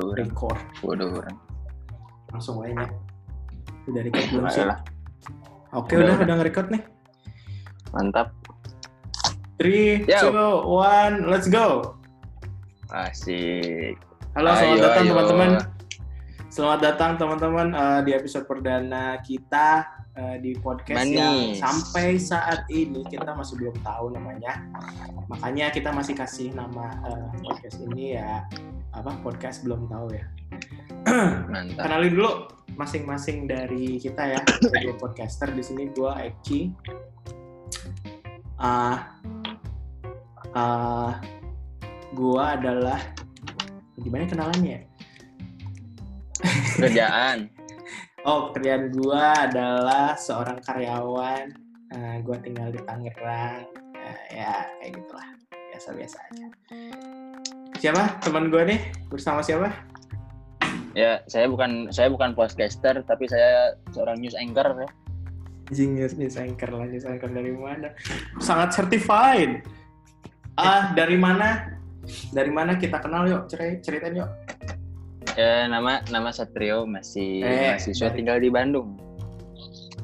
bodoh orang. record. Bodoh langsung aja udah record belum sih? Oke Udah, udah nge-record nih. Mantap. three Yo. two one let's go. Asik. halo selamat Ayo, datang teman-teman. Selamat datang teman-teman eh, di episode perdana kita eh, di podcast yang Manis. sampai saat ini kita masih belum tahu namanya. Makanya kita masih kasih nama eh, podcast ini ya apa? Podcast belum tahu ya? Mantap. kenalin dulu masing-masing dari kita ya. Sebagai podcaster di sini gua Eki. Ah ah, gua adalah gimana kenalannya? Ya? Kerjaan. oh pekerjaan gua adalah seorang karyawan. Ah, gua tinggal di Tangerang. Ah, ya kayak gitulah. Biasa-biasa aja siapa teman gua nih bersama siapa Ya, saya bukan saya bukan podcaster, tapi saya seorang news anchor ya. Anjing news, news anchor lah, news anchor dari mana? Sangat certified. Ah, dari mana? Dari mana kita kenal yuk? Ceri- Ceritain yuk. Ya, nama nama Satrio masih Eh, mahasiswa dari- tinggal di Bandung.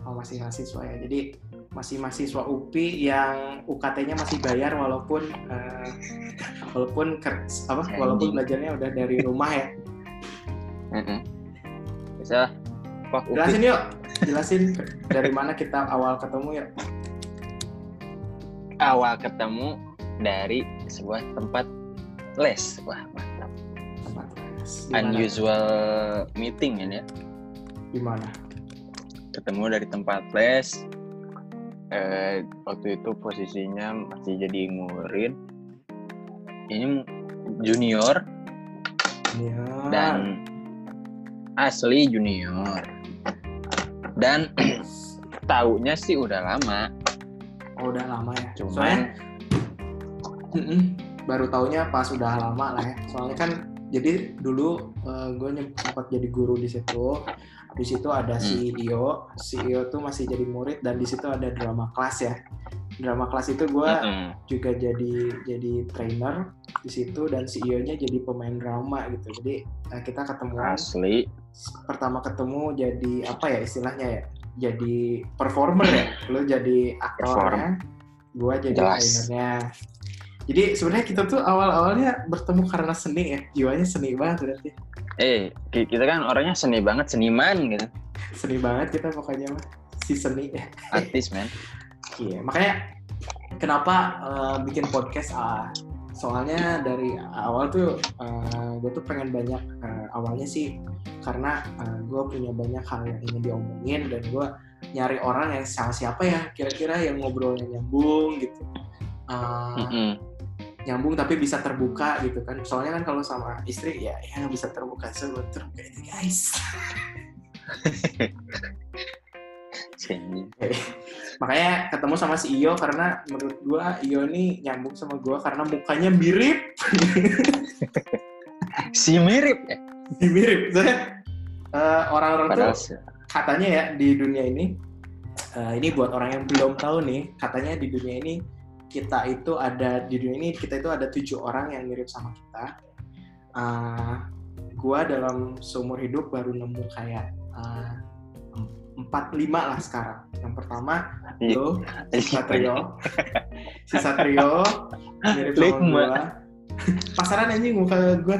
Oh, masih mahasiswa ya. Jadi masih mahasiswa UPI yang UKT-nya masih bayar walaupun eh, walaupun ker- apa? Walaupun belajarnya udah dari rumah ya. Bisa. Wah. Jelasin yuk. Jelasin dari mana kita awal ketemu yuk. awal ketemu dari sebuah tempat les. Wah, mantap. Tempat les. Unusual meeting ini ya. Di mana? Ketemu dari tempat les. Eh, waktu itu posisinya masih jadi murid. Ini junior Ya. dan asli junior. Dan taunya sih udah lama. Oh, udah lama ya. Cuman Soalnya baru taunya pas udah lama lah ya. Soalnya kan jadi dulu gue sempat jadi guru di situ. Di situ ada CEO, CEO tuh masih jadi murid dan di situ ada drama kelas ya. Drama kelas itu gue Mm-mm. juga jadi jadi trainer di situ dan CEO-nya jadi pemain drama gitu. Jadi eh, kita ketemuan asli pertama ketemu jadi apa ya istilahnya ya? Jadi performer ya. Lu jadi aktornya, gua jadi Jelas. trainernya. Jadi sebenarnya kita tuh awal-awalnya bertemu karena seni ya. Jiwanya seni banget berarti. eh ki- kita kan orangnya seni banget seniman gitu Seni banget kita pokoknya mah. Si seni ya. artis men Iya, makanya kenapa eh, bikin podcast ah soalnya dari awal tuh gue tuh pengen banyak eh, awalnya sih karena gue punya banyak hal yang ingin diomongin dan gue nyari orang yang sama siapa ya kira-kira yang ngobrolnya nyambung gitu Eh, Mm-mm. Nyambung tapi bisa terbuka gitu kan. Soalnya kan kalau sama istri ya ya bisa terbuka. So terbuka itu guys. Makanya ketemu sama si Iyo karena menurut gua Iyo ini nyambung sama gua karena mukanya mirip. Si mirip ya? Mirip. Soalnya, eh, orang-orang tuh padahal se- katanya ya di dunia ini eh, ini buat orang yang belum tahu nih katanya di dunia ini kita itu ada di dunia ini kita itu ada tujuh orang yang mirip sama kita. Eh, gua dalam seumur hidup baru nemu kayak eh, empat lima lah sekarang. Yang pertama Iya. lo si Satrio. Si Satrio mirip sama gua. Pasaran anjing muka gua.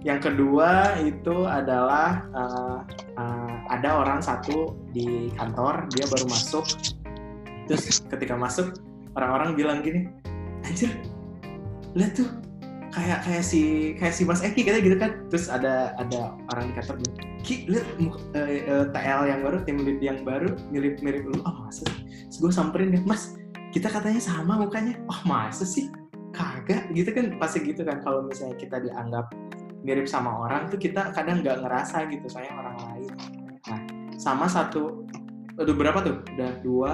Yang kedua itu adalah eh, eh, ada orang satu di kantor dia baru masuk. Terus ketika masuk orang-orang bilang gini anjir lihat tuh kayak kayak si kayak si Mas Eki katanya gitu kan. Terus ada ada orang di kantor bilang Ki lihat muka- eh, eh, TL yang baru tim lead yang baru mirip mirip lu. Oh masa terus gue samperin deh mas kita katanya sama mukanya. Oh masa sih? Kagak gitu kan pasti gitu kan. Kalau misalnya kita dianggap mirip sama orang tuh kita kadang nggak ngerasa gitu soalnya orang lain. Nah sama satu udah berapa tuh? Udah dua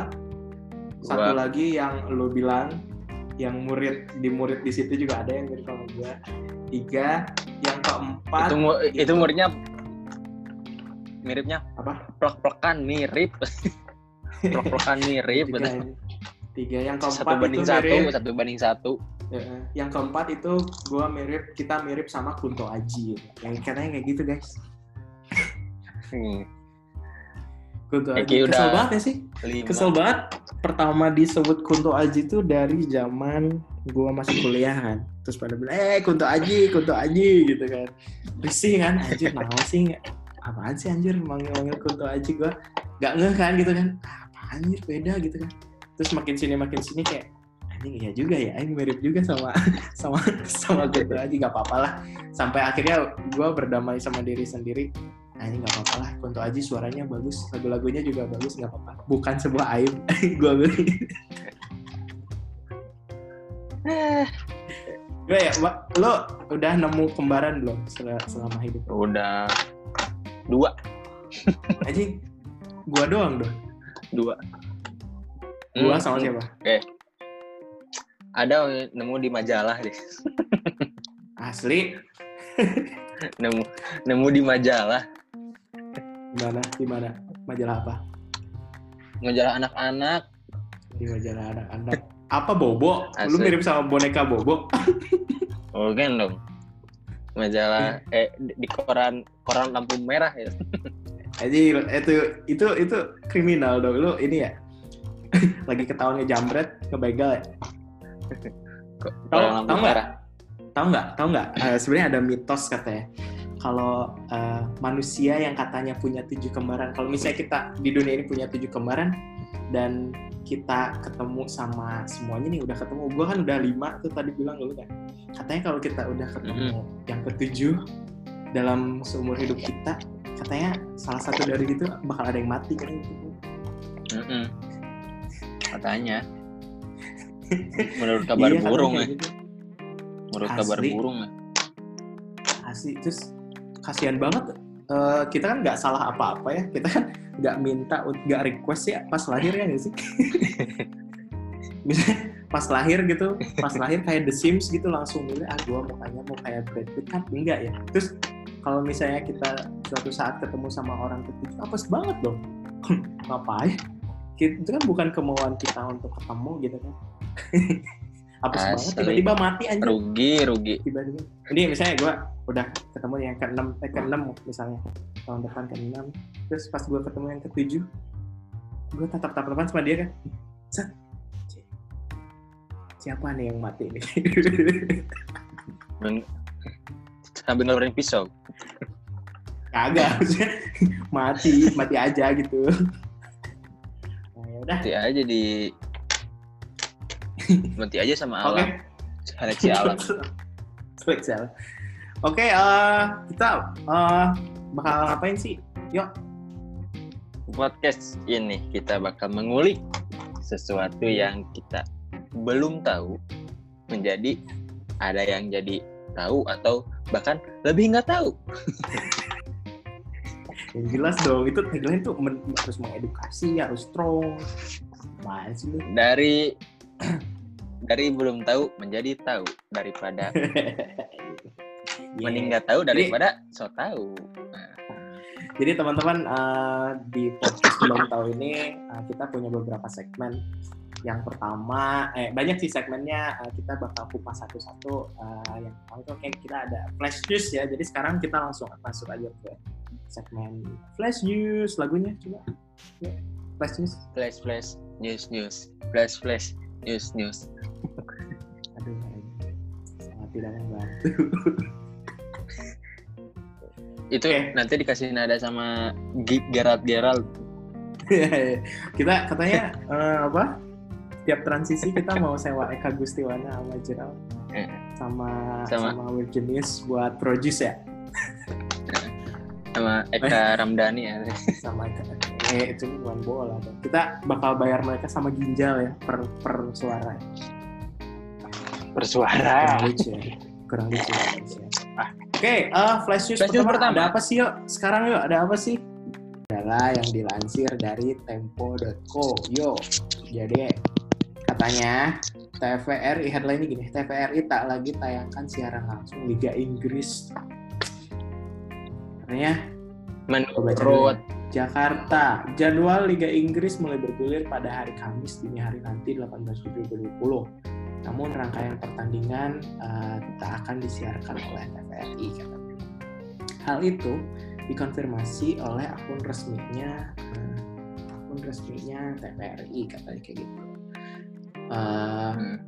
satu Dua. lagi yang lo bilang yang murid di murid di situ juga ada yang mirip sama gue tiga yang keempat itu mu- itu itu- muridnya miripnya? Apa? Plek-plekan mirip. Plek-plekan mirip. Tiga, tiga yang keempat satu banding itu satu mirip. satu banding satu. Ya, yang keempat itu gua mirip kita mirip sama Kunto Aji. Yang katanya kayak gitu guys. Hmm, Kunto Aji. Kesel udah banget ya sih. lima. Kesel banget. Pertama disebut Kunto Aji itu dari zaman gua masih kuliah kan. Terus pada bilang, eh Kunto Aji, Kunto Aji gitu kan. Risih kan, anjir nah sih apaan sih anjir manggil-manggil Kunto Aji gua gak ngeh kan gitu kan. Apaan anjir beda gitu kan. Terus makin sini makin sini kayak anjing iya juga ya, ini mirip juga sama sama sama Kunto Aji gak apa-apa lah. Sampai akhirnya gua berdamai sama diri sendiri. Nah, ini nggak apa-apa lah. Kunto Aji suaranya bagus, lagu-lagunya juga bagus, nggak apa-apa. Bukan sebuah aib. gua beli. Gue ya, lo udah nemu kembaran belum sel- selama hidup? Udah dua, Aji, gua doang dong. dua. Gua Hmm, sama hmm. siapa? Ada nemu di majalah deh. Asli. Nemu nemu di majalah, Gimana? Di mana? Majalah apa? majalah anak-anak. Di majalah anak-anak. Apa Bobo? Lu Asli. mirip sama boneka Bobo? Oh kan dong. Majalah eh di koran koran lampu merah ya. Aji, itu itu itu kriminal dong. Lu ini ya? Lagi ketahuan ngejambret, ngebegal ya? Tahu- nggak? tahu nggak tahu nggak Eh, sebenarnya ada mitos katanya kalau eh, manusia yang katanya punya tujuh kembaran kalau misalnya kita di dunia ini punya tujuh kembaran dan kita ketemu sama semuanya nih udah ketemu gue kan udah lima tuh tadi bilang lu kan katanya kalau kita udah ketemu yang ketujuh dalam seumur hidup kita katanya salah satu dari itu bakal ada yang mati kan gitu. Mm-mm. Katanya. Menurut kabar Iya, burung ya. gitu. Menurut kabar Asli. burung ya. asli terus kasihan banget Eh, kita kan nggak salah apa-apa ya. Kita kan nggak minta nggak request ya pas lahir ya nggak sih? Misalnya pas lahir gitu pas lahir kayak The Sims gitu langsung milih ah gua mau kayak mau kayak Brad Pitt kan? Enggak ya. Terus kalau misalnya kita suatu saat ketemu sama orang ketiga apes banget dong. Ngapain? Itu kan bukan kemauan kita untuk ketemu gitu kan apes banget tiba-tiba mati anjir Rugi, rugi. tiba-tiba. Ini misalnya gue udah ketemu yang ke enam eh, ke enam misalnya. Tahun depan ke enam terus pas gue ketemu yang ketujuh gue tatap tatapan sama dia kan. Siapa nih yang mati nih Sambil ngeluarin pisau. kagak mati mati aja gitu. Nah, ya udah. Mati aja di Mati aja sama oke alam. Seleksi alam. spesial oke eh, kita eh, bakal ngapain sih yuk Podcast ini kita bakal mengulik sesuatu yang kita belum tahu menjadi ada yang jadi tahu atau bahkan lebih nggak tahu. yang jelas dong itu tagline tuh men- harus mengedukasi harus strong Apaan sih lu Dari dari belum tahu menjadi tahu daripada Yeah. mending nggak tahu Jadi- daripada so tahu. Nah, Jadi teman-teman eh, di podcast belum tahu ini eh, kita punya beberapa segmen. Yang pertama, eh banyak sih segmennya eh, kita bakal kupas satu-satu. Eh, yang pertama itu kayak kita ada flash news ya. Jadi sekarang kita langsung masuk aja ke segmen flash news lagunya coba. Ya, flash news. flash flash news news flash flash news news. Aduh, sangat tidak membantu. Itu Oke. nanti dikasih nada sama Gerald Gerald. kita katanya eh, apa? Tiap transisi kita mau sewa Eka Gustiwana sama Jeral Eh. sama Sama. sama, Will Genius buat produce ya sama Eka Ramdhani ya. sama Eka. Eh itu bukan bola. Kita bakal bayar mereka sama ginjal ya per per suara. Bersuara. Kurang lucu ya. Kurang lucu. kurang lucu ya. Oke, eh, flash news Flash news pertama, pertama. ada apa sih yuk? Sekarang yuk ada apa sih? Adalah yang dilansir dari tempo.co. Yo, jadi katanya TVRI headline ini gini, TVRI tak lagi tayangkan siaran langsung Liga Inggris. Katanya Menurut Jakarta, jadwal Liga Inggris mulai bergulir pada hari Kamis dini hari nanti 18 Juli 2020. Namun rangkaian pertandingan uh, tak akan disiarkan oleh TVRI katanya. Hal itu dikonfirmasi oleh akun resminya uh, akun resminya TVRI katanya kayak gitu. Uh,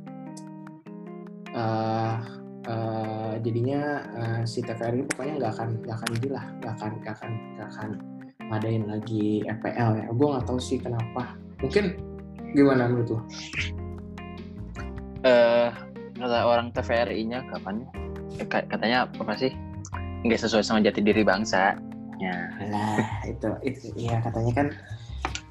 uh, uh, jadinya uh, si TVRI pokoknya nggak akan nggak akan inilah nggak akan nggak akan nggak akan ngadain lagi FPL ya. Gue nggak tahu sih kenapa. Mungkin gimana menurut lo? Eh, kata orang TVRI-nya kapan? Eh, katanya apa sih? Nggak sesuai sama jati diri bangsa. Ya. Lah itu itu iya katanya kan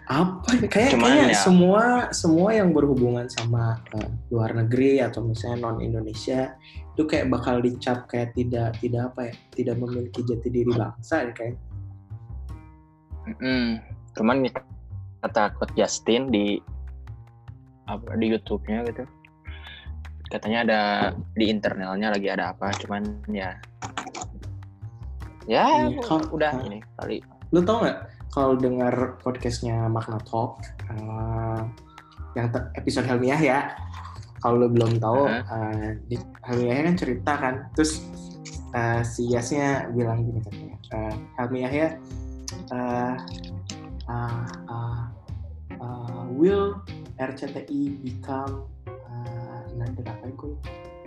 apa ya? kayak Cuman kayaknya ya- semua semua yang berhubungan sama eh, luar negeri atau misalnya non Indonesia itu kayak bakal dicap kayak tidak tidak apa ya tidak memiliki jati diri bangsa ya kayak Mm, cuman kata Coach Justin di apa di YouTube-nya gitu. Katanya ada di internalnya lagi ada apa, cuman ya ya Iya, kalau- udah ah. ini kali. lu tau nggak kalau dengar podcastnya Makna Talk eh, yang episode Helmiah ya kalau lu belum tahu eh, di Helmiah kan cerita kan terus eh, si Yasnya bilang gini katanya eh, Helmiah ya eh, uh, uh, uh, will RCTI become uh, another apa itu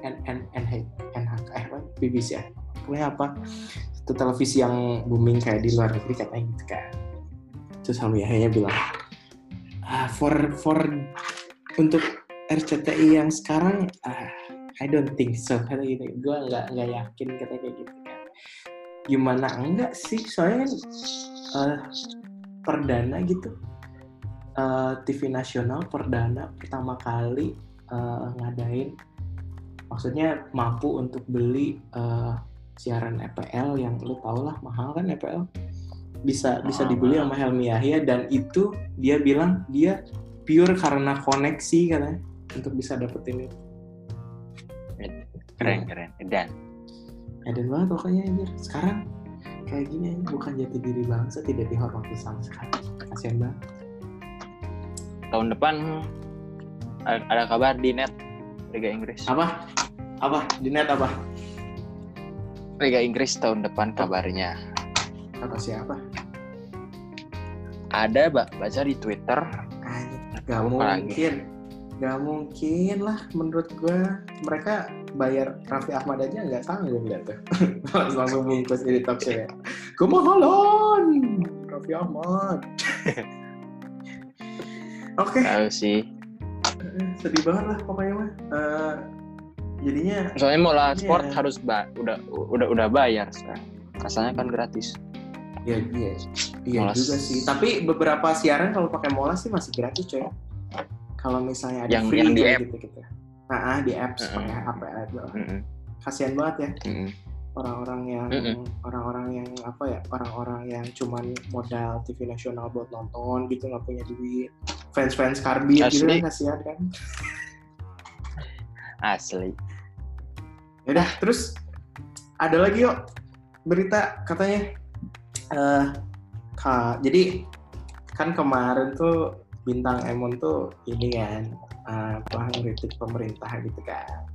N N NH NHK eh apa? BBC ya pokoknya apa? Itu televisi yang booming kayak di luar negeri katanya gitu kan terus Halu Yahya bilang ah, for for untuk RCTI yang sekarang ah, I don't think so. Kata gitu. Gue nggak nggak yakin kata kayak gitu kan gimana? Enggak sih soalnya kan eh, perdana gitu. Eh, TV nasional perdana pertama kali eh, ngadain. Maksudnya mampu untuk beli eh, siaran EPL yang lu tau lah mahal kan EPL bisa bisa dibeli sama Helmi Yahya dan itu dia bilang dia pure karena koneksi katanya untuk bisa dapetin itu. Keren keren. Dan? Eden banget pokoknya anjir. Sekarang kayak gini bukan jati diri bangsa tidak dihormati sama sekali. Kasian banget. Tahun depan ada, kabar di net Liga Inggris. apa? Apa? Di net apa? Liga Inggris tahun depan kabarnya. kata siapa? Ada ba- baca di Twitter. Gak Lupa lagi. mungkin. Gak mungkin lah menurut gua. Mereka bayar Raffi Ahmad aja nggak sanggup lihat tuh. Langsung bungkus di talk show ya kemahalan Raffi Ahmad. Oke. Tahu sih. Sedih banget lah pokoknya mah Eh, jadinya Soalnya mau lah Iya. sport harus ba udah udah udah bayar sekarang. Rasanya kan gratis. ya iya iya Molas. juga sih tapi beberapa siaran kalau pakai molas sih masih gratis coy kalau misalnya ada Yang- free yang di kayak app. gitu gitu nah ah, di apps Mm-mm. pakai HP aja Mm-mm. kasihan banget ya Mm-mm. Orang-orang yang orang-orang yang apa ya orang-orang yang cuman modal TV nasional buat nonton gitu nggak punya duit. Fans-fans karbit gitu kan kasihan kan? Asli. ya udah terus ada lagi yuk berita katanya. Eh ka- jadi kan kemarin tuh bintang Emon tuh ini kan eh, apa ngeritik pemerintah gitu kan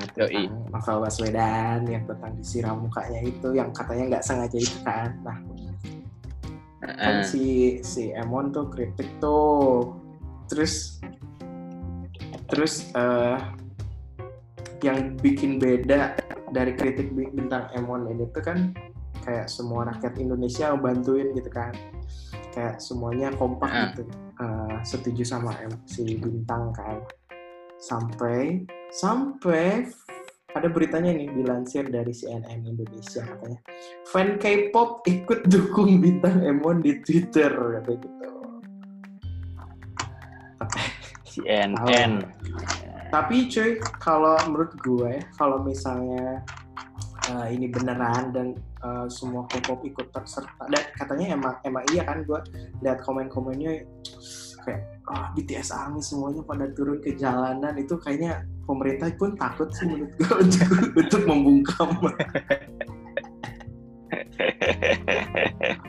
Tentang novel Baswedan yang tentang disiram mukanya itu yang katanya nggak sengaja itu kan. Nah kan Heeh. si si Emon tuh kritik tuh. Terus terus eh yang bikin beda dari kritik bi- bintang Emon ini tuh kan kayak semua rakyat Indonesia bantuin gitu kan. Kayak semuanya kompak gitu. Eh, setuju sama em- si bintang kan. Sampai sampai ada beritanya nih dilansir dari CNN Indonesia katanya fan K-pop ikut dukung bintang Emon di Twitter katanya gitu. CNN. Tapi cuy, kalau menurut gue, kalau misalnya uh, ini beneran dan uh, semua K-pop ikut terserta, dan katanya emang emang iya kan gue lihat komen-komennya kayak ah BTS Army semuanya pada turun ke jalanan itu kayaknya pemerintah pun takut sih menurut gue untuk, untuk membungkam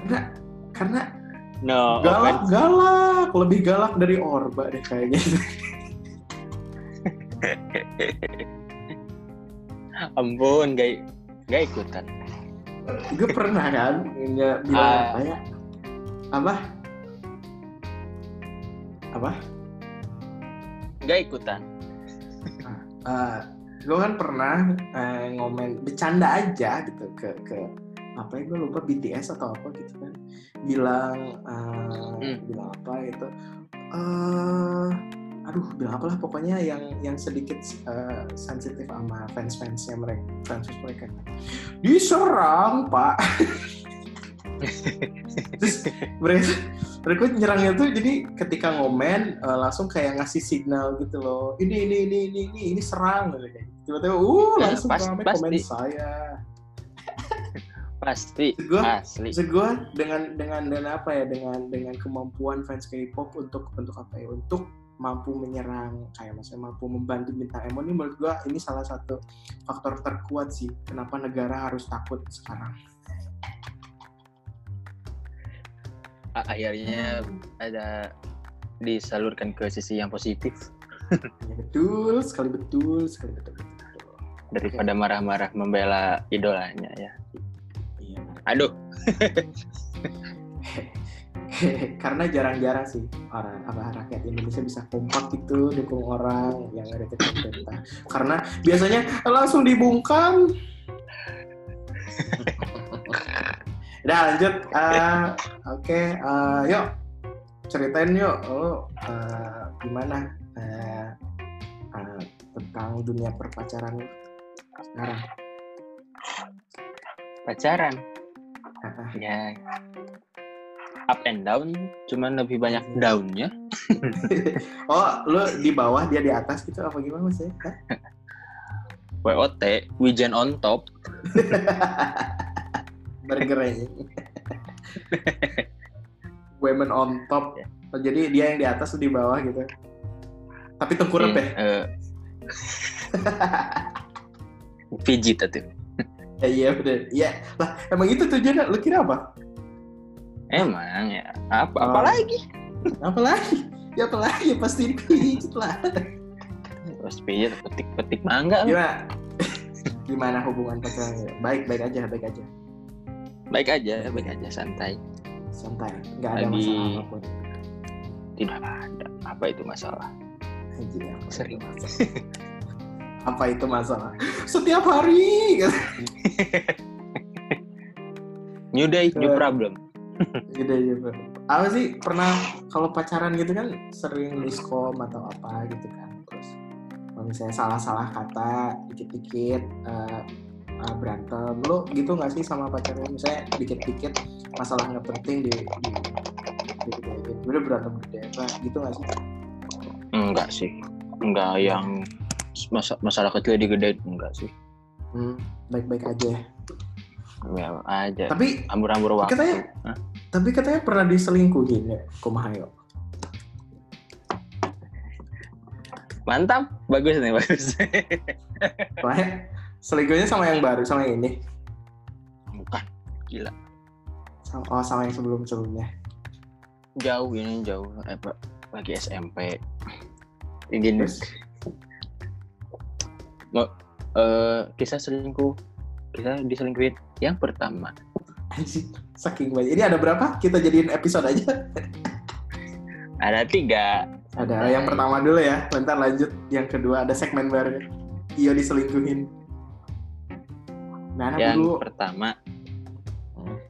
karena karena no galak offense. galak lebih galak dari Orba deh kayaknya Ampun, gak, gak ikutan. gue pernah kan nggak bilang Ah. apa ya apa apa? Gak ikutan. gue kan pernah eh, ngomen bercanda aja gitu ke ke apa ya gue lupa BTS atau apa gitu kan. Bilang eh, Hmm. bilang apa gitu. Eh aduh bilang apalah pokoknya yang yang sedikit eh, sensitif sama fans fansnya mereka fans mereka. Diserang pak terus mereka mereka nyerangnya tuh jadi ketika ngomen eh, langsung kayak ngasih signal gitu loh ini ini ini ini ini, ini serang gitu kayak tiba-tiba uh Ya, langsung pas- pasti. komen saya Pasti, Gua- asli. Maksud gue dengan dengan dan apa ya dengan dengan kemampuan fans K-pop untuk untuk apa ya untuk mampu menyerang kayak maksudnya mampu membantu bintang Emo ini menurut gue ini salah satu faktor terkuat sih kenapa negara harus takut sekarang. Akhirnya ada disalurkan ke sisi yang positif betul sekali betul sekali betul. betul, betul. daripada marah-marah membela idolanya ya. Iya. Aduh, Karena jarang-jarang sih orang apa rakyat Indonesia bisa kompak gitu dukung orang yang ada di pemerintah. Karena biasanya langsung dibungkam. Udah lanjut. Eh, Oke, eh, yuk ceritain yuk. Lo eh, gimana eh, eh, tentang dunia perpacaran sekarang? pacaran. Ya, up and down, cuman lebih banyak downnya. Oh, lo di bawah dia di atas gitu apa gimana sih? WOT, Wijen on top. burger aja. Women on top. Oh, jadi dia yang di atas di bawah gitu. Tapi tengkurap ya? Eh, Pijit tuh. Ya iya bener. Iya. Lah emang itu tujuannya lu kira apa? Emang ya, apa Oh. apa lagi? Apa lagi? Ya apa lagi? Ya pasti dipijit lah. Terus pijit petik-petik mangga. Gimana? Gimana hubungan pacaran? Baik, baik aja, baik aja. Baik aja, baik aja, santai. Santai. Nggak ada Lagi- masalah apa pun. Tidak ada. Apa itu masalah? Itu Sering. masalah? apa itu masalah? Setiap hari. New day, new problem. gitu gitu apa sih pernah kalau pacaran gitu kan sering miskom atau apa gitu kan terus kalau misalnya salah-salah kata dikit-dikit eh, eh, berantem lo gitu nggak sih sama pacarnya misalnya dikit-dikit masalah nggak penting di di di, di, di, udah berantem gede apa gitu nggak sih Enggak sih. Enggak yang masa- masalah kecil digedein enggak sih. hmm, baik-baik aja. Ya aja. tapi Ambur-ambur waktu. Katanya- Hah? tapi katanya pernah diselingkuhin ya kumahayo Mantap, bagus nih, bagus. Selingkuhnya sama yang baru sama yang ini Bukan, gila. sama, oh sama yang sebelum sebelumnya Jauh ini jauh. Eh, lagi SMP. Ingin Terus? Mau eh, kisah selingkuh. Kita diselingkuhin yang pertama. Saking banyak. Ini ada berapa? Kita jadiin episode aja. Ada tiga. Ada yang pertama dulu ya. Bentar lanjut. Yang kedua ada segmen baru. Iyo diselingkuhin. Nah, Yang dulu. pertama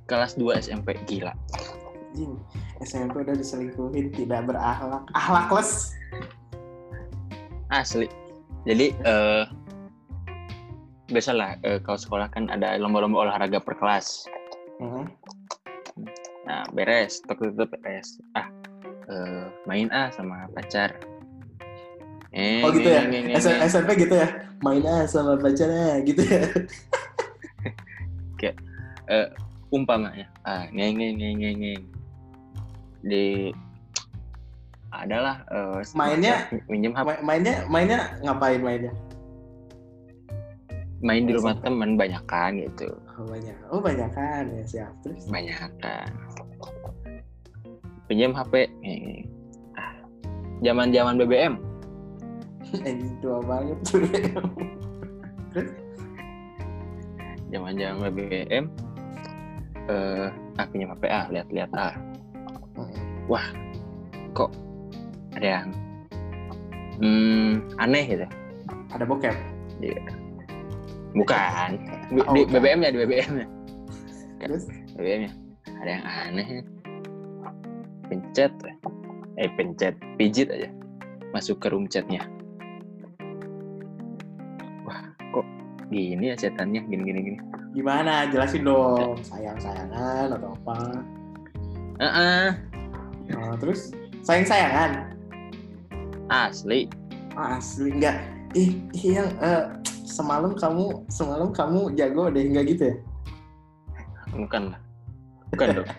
kelas 2 SMP gila. Anjing, SMP udah diselingkuhin, tidak berakhlak. Akhlakless. Asli. Jadi eh biasalah eh, kalau sekolah kan ada lomba-lomba olahraga per kelas. Hmm. Nah, beres, tok tutup beres. Ah, eh, main ah sama pacar. Eh, Oh gitu ya? SMP gitu ya? Main ah sama pacarnya gitu ya? Umpamanya, ah, ngeng, ngeng, ngeng, ngeng. Di adalah eh, Mainnya- minjem HP, Ma- mainnya mainnya ngapain mainnya? main di rumah teman banyak kan gitu. Oh banyak. Oh banyak kan ya siap. Terus Banyak kan. Pinjam HP. ngeng. Ah, zaman-zaman BBM. Anjing tua banget tuh. zaman zaman BBM eh ah pinjam HP ah lihat-lihat ah. Wah kok ada yang hmm, aneh gitu? Ada bokep. Iya. bukan. Di, Oh, di bukan. BBM-nya di BBM-nya Terus? BBM-nya ada yang aneh. Pencet. Eh pencet. Pijit aja. Masuk ke room chatnya gini ya chatannya gini gini gini gimana? Jelasin dong. Sayang-sayangan atau apa? ah ah, Nah, terus sayang-sayangan. asli Ah, asli enggak. Ih, yang eh, semalam kamu semalam kamu jago deh enggak gitu ya? bukan lah bukan dong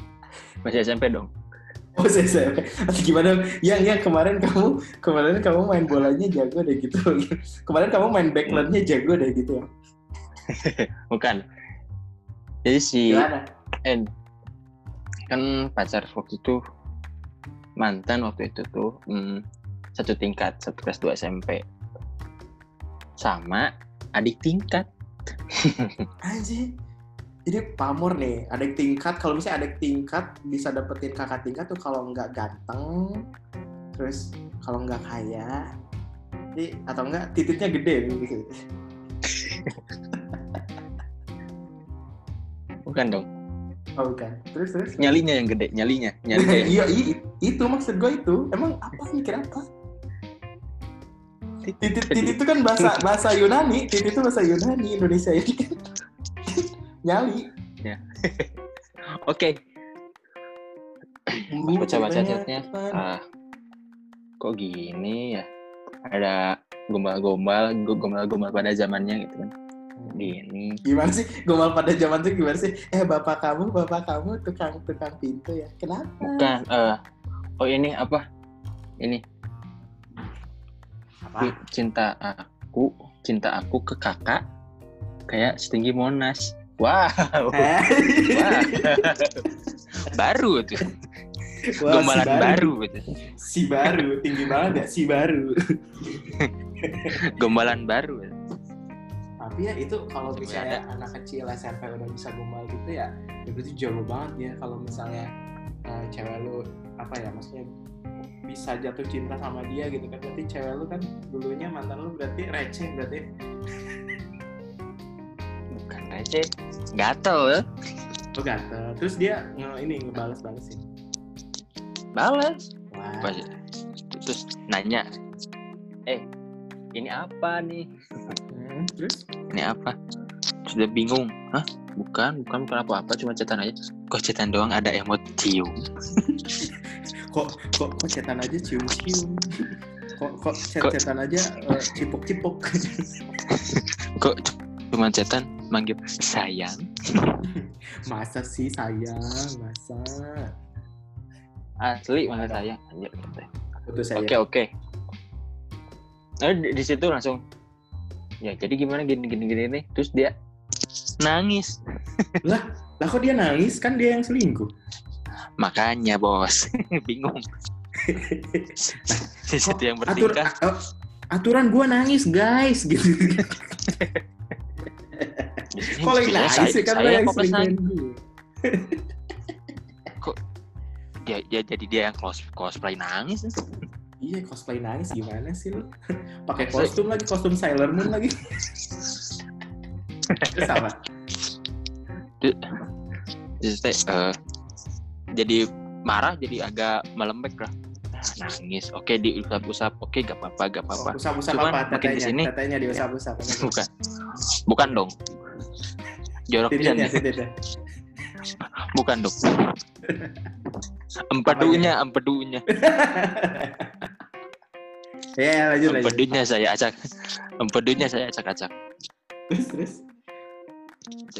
masih SMP dong Oh, saya, saya. Atau gimana? Yang yang kemarin kamu kemarin kamu main bolanya jago deh gitu. kemarin kamu main backlandnya jago deh gitu. ya? bukan jadi si Gimana? N kan pacar waktu itu mantan waktu itu tuh hmm, satu tingkat satu kelas 2 SMP sama adik tingkat Anjir. Ini pamor nih, adik tingkat. Kalau misalnya adik tingkat bisa dapetin kakak tingkat tuh kalau nggak ganteng, terus kalau nggak kaya, jadi atau enggak titiknya gede gitu. bukan dong Oh bukan. Terus terus. nyalinya yang gede nyalinya nyali kayak iya, itu maksud gue itu. Emang apa mikir apa? Titit titit itu kan bahasa bahasa Yunani. Titit itu bahasa Yunani Indonesia ini kan. Nyali. oke. Bu, baca baca ceritanya chatnya ah. Kok gini ya? Ada gombal-gombal gombal-gombal pada zamannya gitu kan. Gini. Gimana sih? Gombal pada zaman itu gimana sih? Eh bapak kamu, bapak kamu tukang tukang pintu ya. Kenapa? bukan eh. Oh ini apa? Ini. Apa? cinta aku cinta aku ke kakak kayak setinggi monas wow Eh? Wah. baru tuh. Wah, gombalan si baru. gitu. Si baru, tinggi banget ya, si baru. gombalan baru. Tapi ya itu kalau misalnya anak kecil SMP udah bisa gombal gitu ya, ya berarti jauh banget ya kalau misalnya eh, cewek lu apa ya maksudnya bisa jatuh cinta sama dia gitu kan. Berarti cewek lu kan dulunya mantan lu berarti receh berarti receh gatel ya. Lu gatel. Terus dia nge ini ngebales-balesin balas wah. Terus nanya. Eh ini apa nih? Hmm, terus? Ini apa? Sudah bingung. Hah? Bukan bukan bukan apa apa cuma cetan aja. Kok cetan doang? Ada emot cium. Kok kok kok cetan aja cium-cium? Kok kok Kok- cetan aja eh, cipok-cipok? Kok cuma cetan manggil sayang. Masa sih sayang? Masa? Asli mana sayang anjir. Oke oke. Nah, di, di situ langsung ya jadi gimana gini gini gini nih terus dia nangis. Lah kok dia nangis? Kan dia yang selingkuh. Makanya bos. Bingung. Di situ yang Atur, bertingkah. eh, aturan gua nangis guys. Gitu sini kalau yang saya, ya kan saya yang kok selingkuhin gue dia, dia jadi dia yang cos cosplay nangis iya cosplay nangis gimana sih lo pakai kostum lagi kostum Sailor Moon lagi. Terus teh, eh, jadi marah jadi agak melembek lah. Ah, nangis. Oke diusap-usap oke gak apa-apa gak apa-apa. Oh, usap-usap apa? makin tetenya kesini- tetenya diusap-usap bukan. Bukan dong jorok pisan. ya. bukan dong. Empedunya empedunya. Ya lanjut lanjut. Empedunya saya acak. Empedunya saya acak-acak. Terus terus.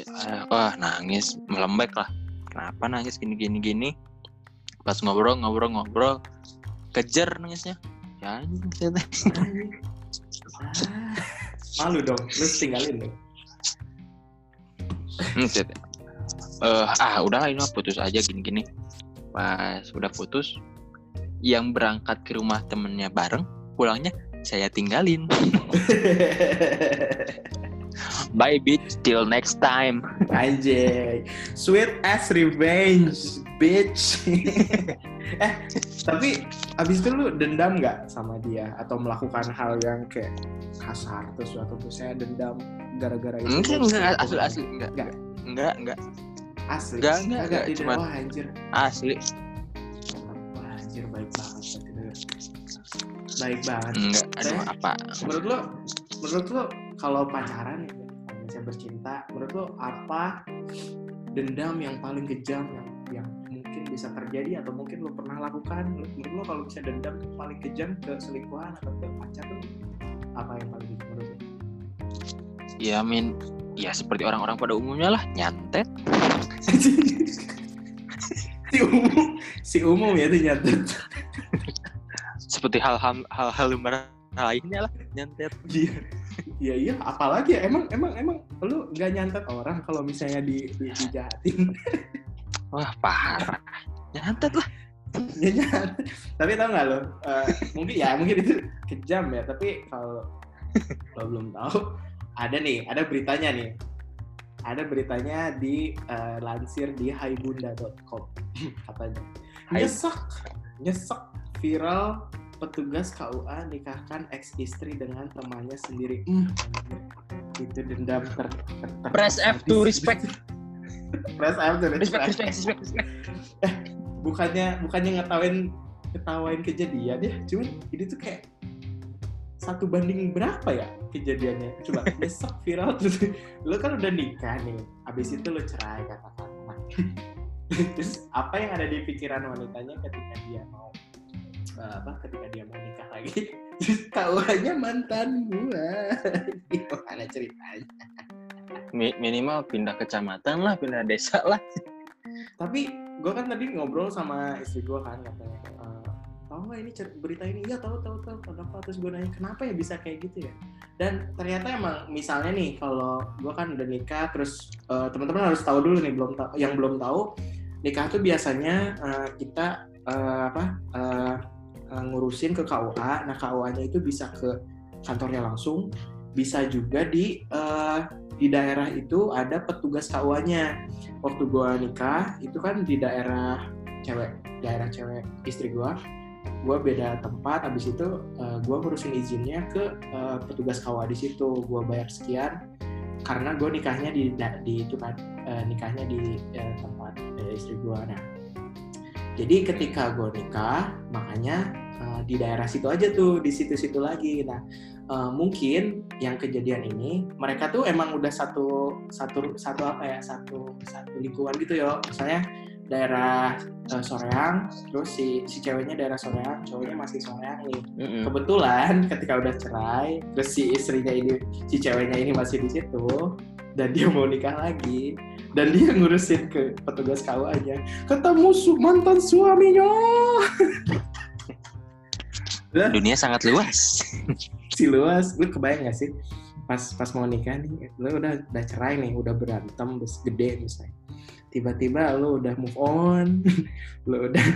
Eh, wah nangis. Melembek lah. Kenapa nangis? Gini gini gini. Pas ngobrol ngobrol ngobrol. Kejar nangisnya. Ya anjing. Ah, malu dong. Lu tinggalin dong Hmm. Eh, ah udahlah ini mah putus aja gini gini pas udah putus yang berangkat ke rumah temennya bareng pulangnya saya tinggalin. Bye bitch, till next time. Anjay, sweet as revenge, bitch. eh, tapi abis itu lu dendam nggak sama dia atau melakukan hal yang kayak kasar terus atau saya dendam gara-gara itu? Enggak, enggak, asli, asli, enggak. Enggak. Enggak, enggak, Asli. Enggak, enggak, enggak, tidak. cuman- Wah, anjir. asli. Wah, anjir baik banget. Baik banget. Enggak, Saya- apa? menurut lo menurut lo kalau pacaran ya misalnya bercinta menurut lo apa dendam yang paling kejam yang bisa terjadi atau mungkin lo pernah lakukan menurut lo kalau bisa dendam tuh paling kejam ke selingkuhan atau ke pacar tuh apa yang paling menurut lo? Ya min, ya seperti orang-orang pada umumnya lah, nyantet. si umum si umum ya tuh nyatet Seperti hal-hal hal-hal lainnya lah, nyantet. Iya, iya, iya. Apalagi ya, emang, emang, emang, lu nggak nyantet orang kalau misalnya di, di dijahatin. Wah parah, nyantet lah. ya. Tapi tau nggak lo? eh, mungkin ya, mungkin itu kejam ya. Tapi kalau lo belum tahu, ada nih, ada beritanya nih. Ada beritanya di eh, lansir di haibunda.com katanya. Nyesek, nyesek viral petugas KUA nikahkan ex istri dengan temannya sendiri. Anjir. itu dendam ter, ter, ter- Press F to respect. Press F to Respect, respect. respect. Bukannya bukannya ngetawain ketawain kejadian ya, cuman ini tuh kayak satu banding berapa ya kejadiannya? Coba besok viral terus lo kan udah nikah nih, abis itu lo cerai katakanlah. terus apa yang ada di pikiran wanitanya ketika dia mau eh, apa ketika dia mau nikah lagi terus tahuannya mantan gua gimana ceritanya Mi- minimal pindah kecamatan lah, pindah desa lah. tapi gue kan tadi ngobrol sama istri gue kan katanya "Eh, tahu nggak ini berita ini? Iya tahu tahu tahu kenapa terus gue nanya kenapa ya bisa kayak gitu ya? Dan ternyata emang misalnya nih kalau gue kan udah nikah terus eh, teman-teman harus tahu dulu nih belum tahu yang belum tahu nikah tuh biasanya eh, kita eh, apa eh, ngurusin ke KUA nah KUA-nya itu bisa ke kantornya langsung bisa juga di eh, di daerah itu ada petugas KUA-nya waktu gua nikah itu kan di daerah cewek daerah cewek istri gua. Gua beda tempat habis itu eh, gua ngurusin izinnya ke eh, petugas KUA di situ. Gua bayar sekian karena gua nikahnya di di itu kan eh, nikahnya di eh, tempat eh, istri gua. Nah jadi ketika gua nikah makanya eh, di daerah situ aja tuh di situ-situ lagi. Nah eh, mungkin yang kejadian ini mereka tuh emang udah satu satu satu apa ya satu satu lingkungan gitu ya. Misalnya daerah eh, Soreang terus si si ceweknya daerah Soreang cowoknya masih Soreang nih. Mm-mm. kebetulan ketika udah cerai terus si istrinya ini si ceweknya ini masih di situ dan dia mau nikah lagi dan dia ngurusin ke petugas KUA-nya ketemu su mantan suaminya Dunia sangat luas. si luas. Lu kebayang gak sih? Pas pas mau nikah nih lu udah udah cerai nih udah berantem terus gede misalnya. Tiba-tiba lu udah move on lu udah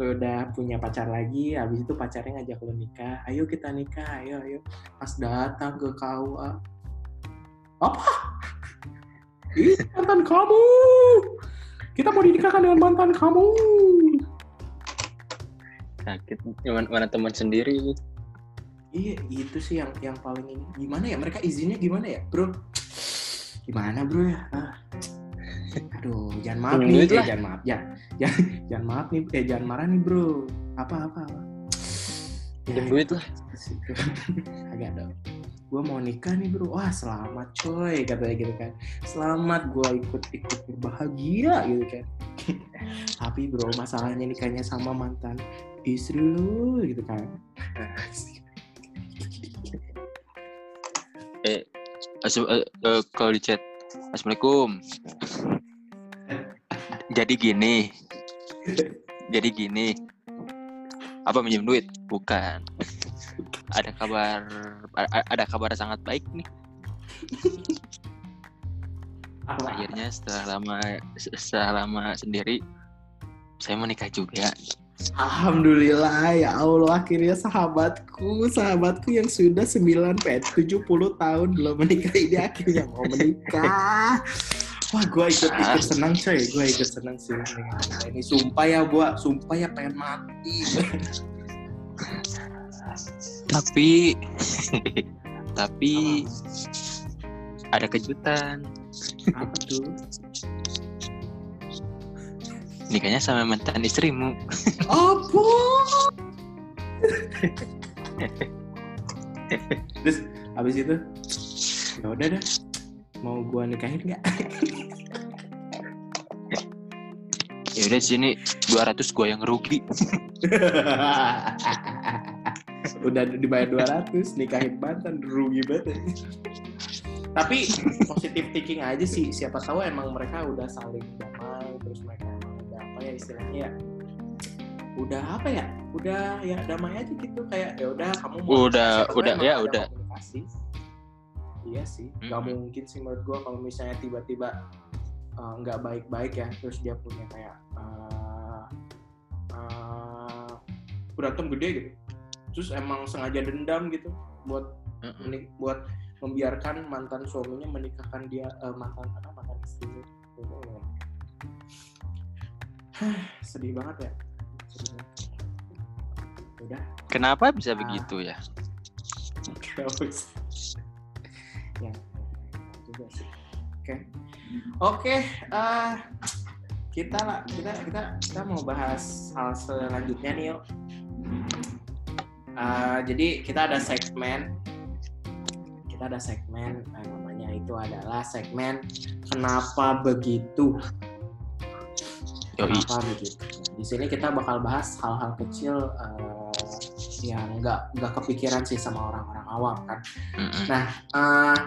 lu udah punya pacar lagi habis itu pacarnya ngajak lu nikah. Ayo kita nikah ayo ayo. Pas datang ke KUA apa? Ini mantan kamu! Kita mau dinikahkan dengan mantan kamu Sakit. Mana, mana teman sendiri. Iya, itu sih yang yang paling ini. Gimana ya? Mereka izinnya gimana ya, bro? Gimana, bro ya? Ah. Aduh, jangan maaf nih, eh, jangan maaf, jangan, jangan, jangan maaf nih, eh jangan marah nih, bro. Apa apa apa? Pinjam duit lah. Agak dong. Gue mau nikah nih bro, wah selamat coy katanya gitu kan. Selamat gue ikut ikut berbahagia gitu kan. Tapi bro masalahnya nikahnya sama mantan istri lu gitu kan. Asu- eh, eh, kalau di chat, Assalamualaikum. Jadi gini. Jadi gini. Apa minjem duit? Bukan. Ada kabar ada kabar sangat baik nih. Akhirnya setelah lama setelah lama sendiri saya menikah juga. Alhamdulillah ya Allah akhirnya sahabatku sahabatku yang sudah 9 pet 70 tahun belum menikah ini akhirnya mau menikah. Wah gue ikut ikut senang coy, gue ikut senang sih. Ini sumpah ya gue, sumpah ya pengen mati. Tapi tapi ada kejutan. Apa tuh? Nikahnya sama mantan istrimu. Apa? Terus habis itu ya udah dah mau gua nikahin nggak? Ya udah sini 200 gua yang rugi. udah dibayar 200 nikahin mantan rugi banget. Tapi positif thinking aja sih siapa tahu emang mereka udah saling damai terus mereka istilahnya ya udah apa ya udah ya damai aja gitu kayak ya udah kamu mau Udah- udah, ya udah. komunikasi. iya sih nggak Mm-mm. mungkin sih menurut gua kalau misalnya tiba-tiba uh, nggak baik-baik ya terus dia punya kayak uh, uh, berantem gede gitu terus emang sengaja dendam gitu buat menik- buat membiarkan mantan suaminya menikahkan dia eh, mantan apa mantan istrinya sedih banget ya sedih udah Kenapa bisa Ah. begitu ya? ya juga sih oke oke eh, kita lah kita kita kita mau bahas hal selanjutnya nih yuk Eh, jadi kita ada segmen kita ada segmen eh, namanya itu adalah segmen kenapa begitu. Kenapa begitu di sini kita bakal bahas hal-hal kecil eh, yang nggak nggak kepikiran sih sama orang-orang awam kan Mm-mm. Eh,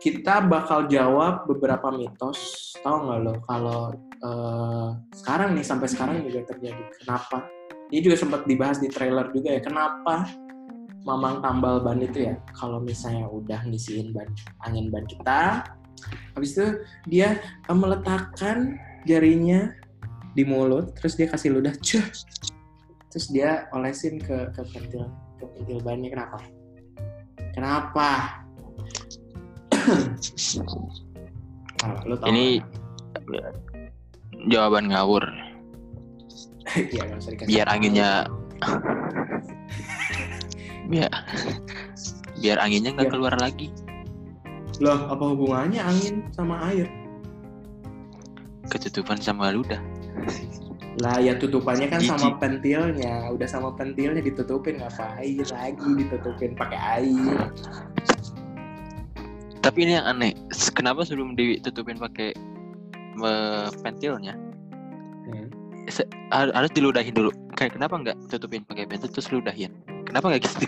kita bakal jawab beberapa mitos. Tahu nggak lo kalau eh, sekarang nih sampai sekarang juga terjadi. Kenapa? Ini juga sempat dibahas di trailer juga ya. Kenapa Mamang tambal ban itu ya? Kalau misalnya udah ngisiin ban angin ban kita, habis itu dia meletakkan jarinya di mulut, terus dia kasih ludah, cuh, terus dia olesin ke ke pentil ke pentil bannya. Kenapa? Kenapa? Ah, tahu Ini- nggak? Jawaban ngawur. Iya, dikasih Biar anginnya biar biar anginnya nggak Biar- keluar lagi. Loh, apa hubungannya angin sama air? Ketutupan sama ludah. Lah ya tutupannya kan Jijik. sama pentilnya, udah sama pentilnya ditutupin ngapain lagi ditutupin pakai air. Tapi ini yang aneh. Kenapa sebelum ditutupin pakai eh, pentilnya Hmm. har- harus diludahin dulu? Kayak kenapa nggak tutupin pakai pentil terus ludahin? Kenapa nggak gitu?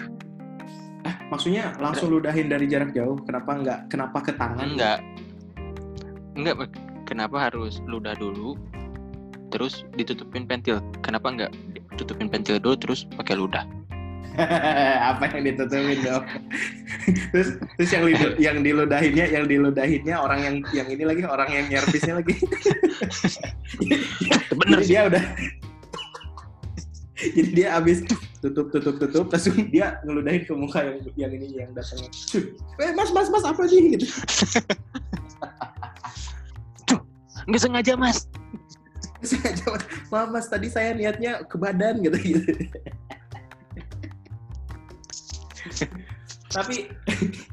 Maksudnya langsung ludahin dari jarak jauh. Kenapa nggak? Kenapa ke tangan? Enggak. Enggak. Kenapa harus ludah dulu terus ditutupin pentil? Kenapa nggak tutupin pentil dulu terus pakai ludah? apa yang ditutupin dong? terus terus yang lidu- yang diludahinnya yang diludahinnya orang yang yang ini lagi orang yang nyervisnya lagi. Bener Jadi sih. dia udah jadi dia abis tutup tutup tutup langsung dia ngeludahin ke muka yang yang ini yang datangnya eh mas mas mas apa nih gitu Nggak sengaja mas. sengaja "Maaf, mas. Tadi saya niatnya ke badan gitu gitu. Tapi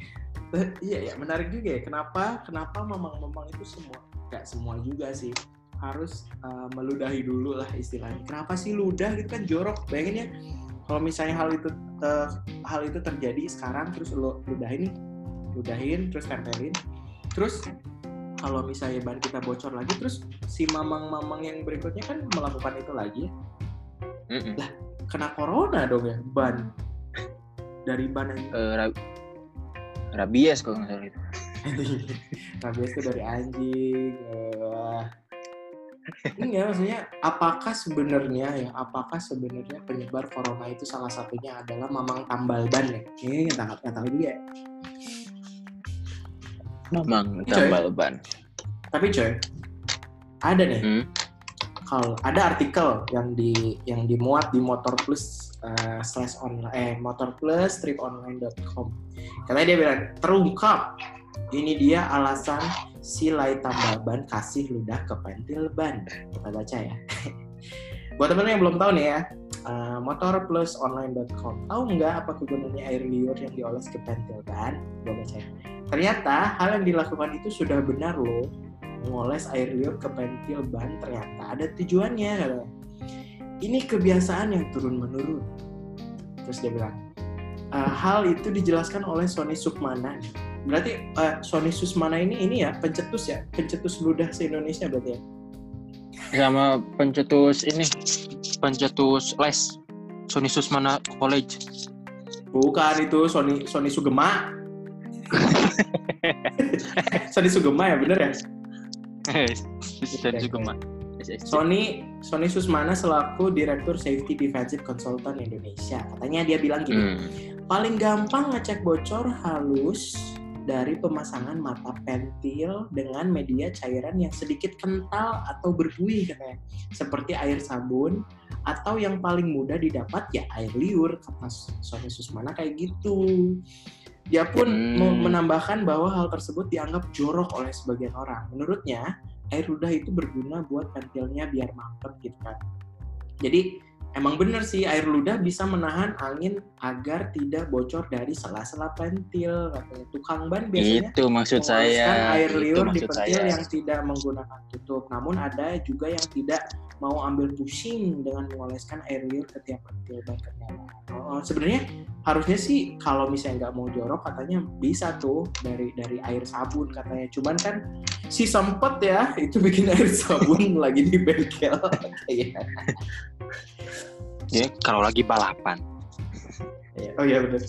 iya ya menarik juga ya. Kenapa kenapa mamang-mamang itu semua nggak semua juga sih harus uh, meludahi dulu lah istilahnya. Kenapa sih ludah gitu kan? Jorok. Bayangin ya kalau misalnya hal itu uh, hal itu terjadi sekarang terus lo ludahin ludahin terus tempelin terus kalau misalnya ban kita bocor lagi terus si mamang-mamang yang berikutnya kan melakukan itu lagi Mm-mm. kena corona dong ya ban dari ban yang Eh, rab- rabies kalau nggak salah itu. rabies itu dari anjing Wah. enggak maksudnya apakah sebenarnya ya apakah sebenarnya penyebar corona itu salah satunya adalah mamang tambal ban ya ini nggak tahu nggak tahu juga ya. Mamang Coy. tambal ban. tapi coy ada nih Hmm. kalau ada artikel yang di yang dimuat di Motor Plus uh, slash online eh Motor Plus triponline.com. Karena dia bilang terungkap ini dia alasan si Lai tambal ban kasih ludah ke pentil ban. Kita baca ya. Buat teman-teman yang belum tahu nih ya, uh, motorplusonline.com. Tahu nggak apa kegunaannya air liur yang dioles ke pentil ban? Gue baca ya. Ternyata hal yang dilakukan itu sudah benar loh mengoles air liur ke pentil ban ternyata ada tujuannya. Ini kebiasaan yang turun menurun. Terus dia bilang, e, hal itu dijelaskan oleh Sony Sukmana. Berarti uh, Sony Susmana ini ini ya pencetus ya, pencetus ludah se Indonesia berarti ya. Sama pencetus ini, pencetus les Sony Susmana College. Bukan itu Sony Sony Sugema. Sony Sugema ya bener ya? juga mak Sony Sony Susmana selaku Direktur Safety Defensive Consultant Indonesia katanya dia bilang gini hmm. paling gampang ngecek bocor halus dari pemasangan mata pentil dengan media cairan yang sedikit kental atau berbuih katanya seperti air sabun atau yang paling mudah didapat ya air liur kata Sony Susmana kayak gitu dia pun hmm. menambahkan bahwa hal tersebut dianggap jorok oleh sebagian orang. Menurutnya, air ludah itu berguna buat pentilnya biar mampet gitu kan. Jadi emang bener sih air ludah bisa menahan angin agar tidak bocor dari sela-sela pentil. Katanya tukang ban biasanya itu maksud saya air liur di pentil saya. yang tidak menggunakan tutup. Namun ada juga yang tidak mau ambil pusing dengan mengoleskan air liur ke tiap pentil ban kendaraan. Oh, sebenarnya harusnya sih kalau misalnya nggak mau jorok katanya bisa tuh dari dari air sabun katanya. Cuman kan si sempet ya itu bikin air sabun lagi di bengkel. Ya kalau lagi balapan. Oh iya benar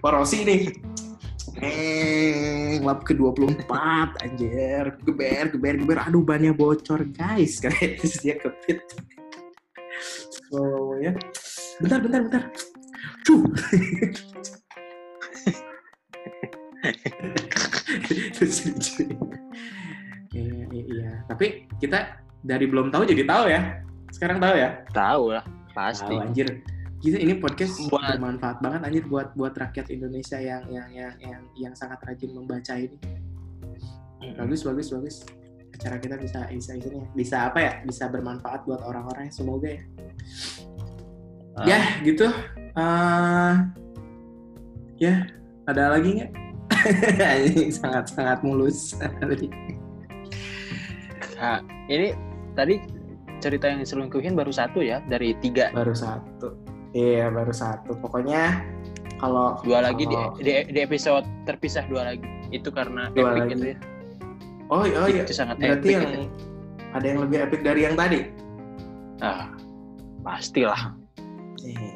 Wah Rossi nih. Eh lap ke 24 anjir. Geber geber geber. Aduh bannya bocor guys. Kayak dia kepit. Oh ya. Bentar bentar bentar Cuh. iya, iya, Tapi kita dari belum tahu jadi tahu ya. Sekarang tahu ya? Tahu lah, pasti. Tahu anjir. Gitu ini podcast buat, bermanfaat banget anjir buat buat rakyat Indonesia yang yang yang yang, yang sangat rajin membaca ini. Bagus, bagus, bagus. Acara kita bisa bisa ini bisa apa ya? Bisa bermanfaat buat orang-orang semoga ya. Uh. Ya, gitu uh, ya ada lagi nggak? Sangat sangat mulus. Nah, ini tadi cerita yang diselingkuhin baru satu ya dari tiga. Baru satu. Iya baru satu. Pokoknya kalau dua lagi di, di, di episode terpisah dua lagi. Itu karena dua epic lagi. gitu ya. Oh, oh iya. Itu sangat berarti epic yang gitu. ada yang lebih epic dari yang tadi? Ah pastilah. Iya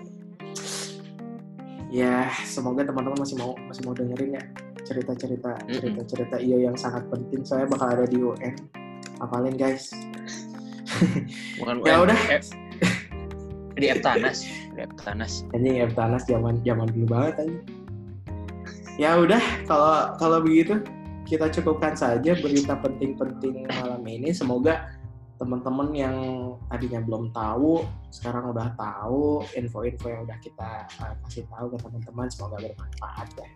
ya semoga teman-teman masih mau masih mau dengerin ya cerita-cerita cerita-cerita iya yang sangat penting. Saya bakal ada di UN apalin guys? Bukan ya udah. eh, di Eptanas di Eptanas ini Eptanas zaman zaman dulu banget aja ya udah kalau kalau begitu kita cukupkan saja berita penting-penting malam ini. Semoga teman-teman yang tadinya belum tahu sekarang udah tahu info-info yang udah kita uh, kasih tahu ke teman-teman semoga bermanfaat ya.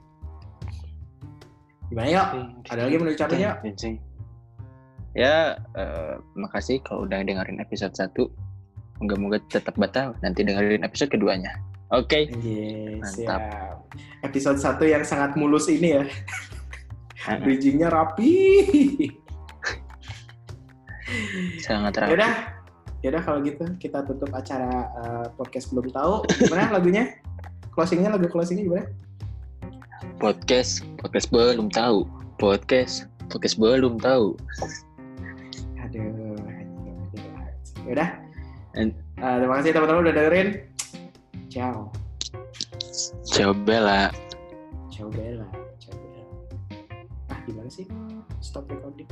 Gimana yuk? Ada lagi menurut yuk? ya uh, makasih kalau udah dengerin episode 1 moga-moga tetap batal nanti dengerin episode keduanya. Oke. Okay. yes, mantap. ya. episode 1 yang sangat mulus ini ya. Bridgingnya rapi Sangat rapi. Yaudah, yaudah kalau gitu kita tutup acara uh, podcast belum tahu. Gimana lagunya? Closingnya lagu closingnya gimana? Podcast, podcast belum tahu. Podcast, podcast belum tahu. Aduh, yaudah. Uh, terima kasih teman-teman udah dengerin. Ciao. Ciao Bella. Ciao Bella. Ciao Bella. Ah, gimana sih? Stop recording.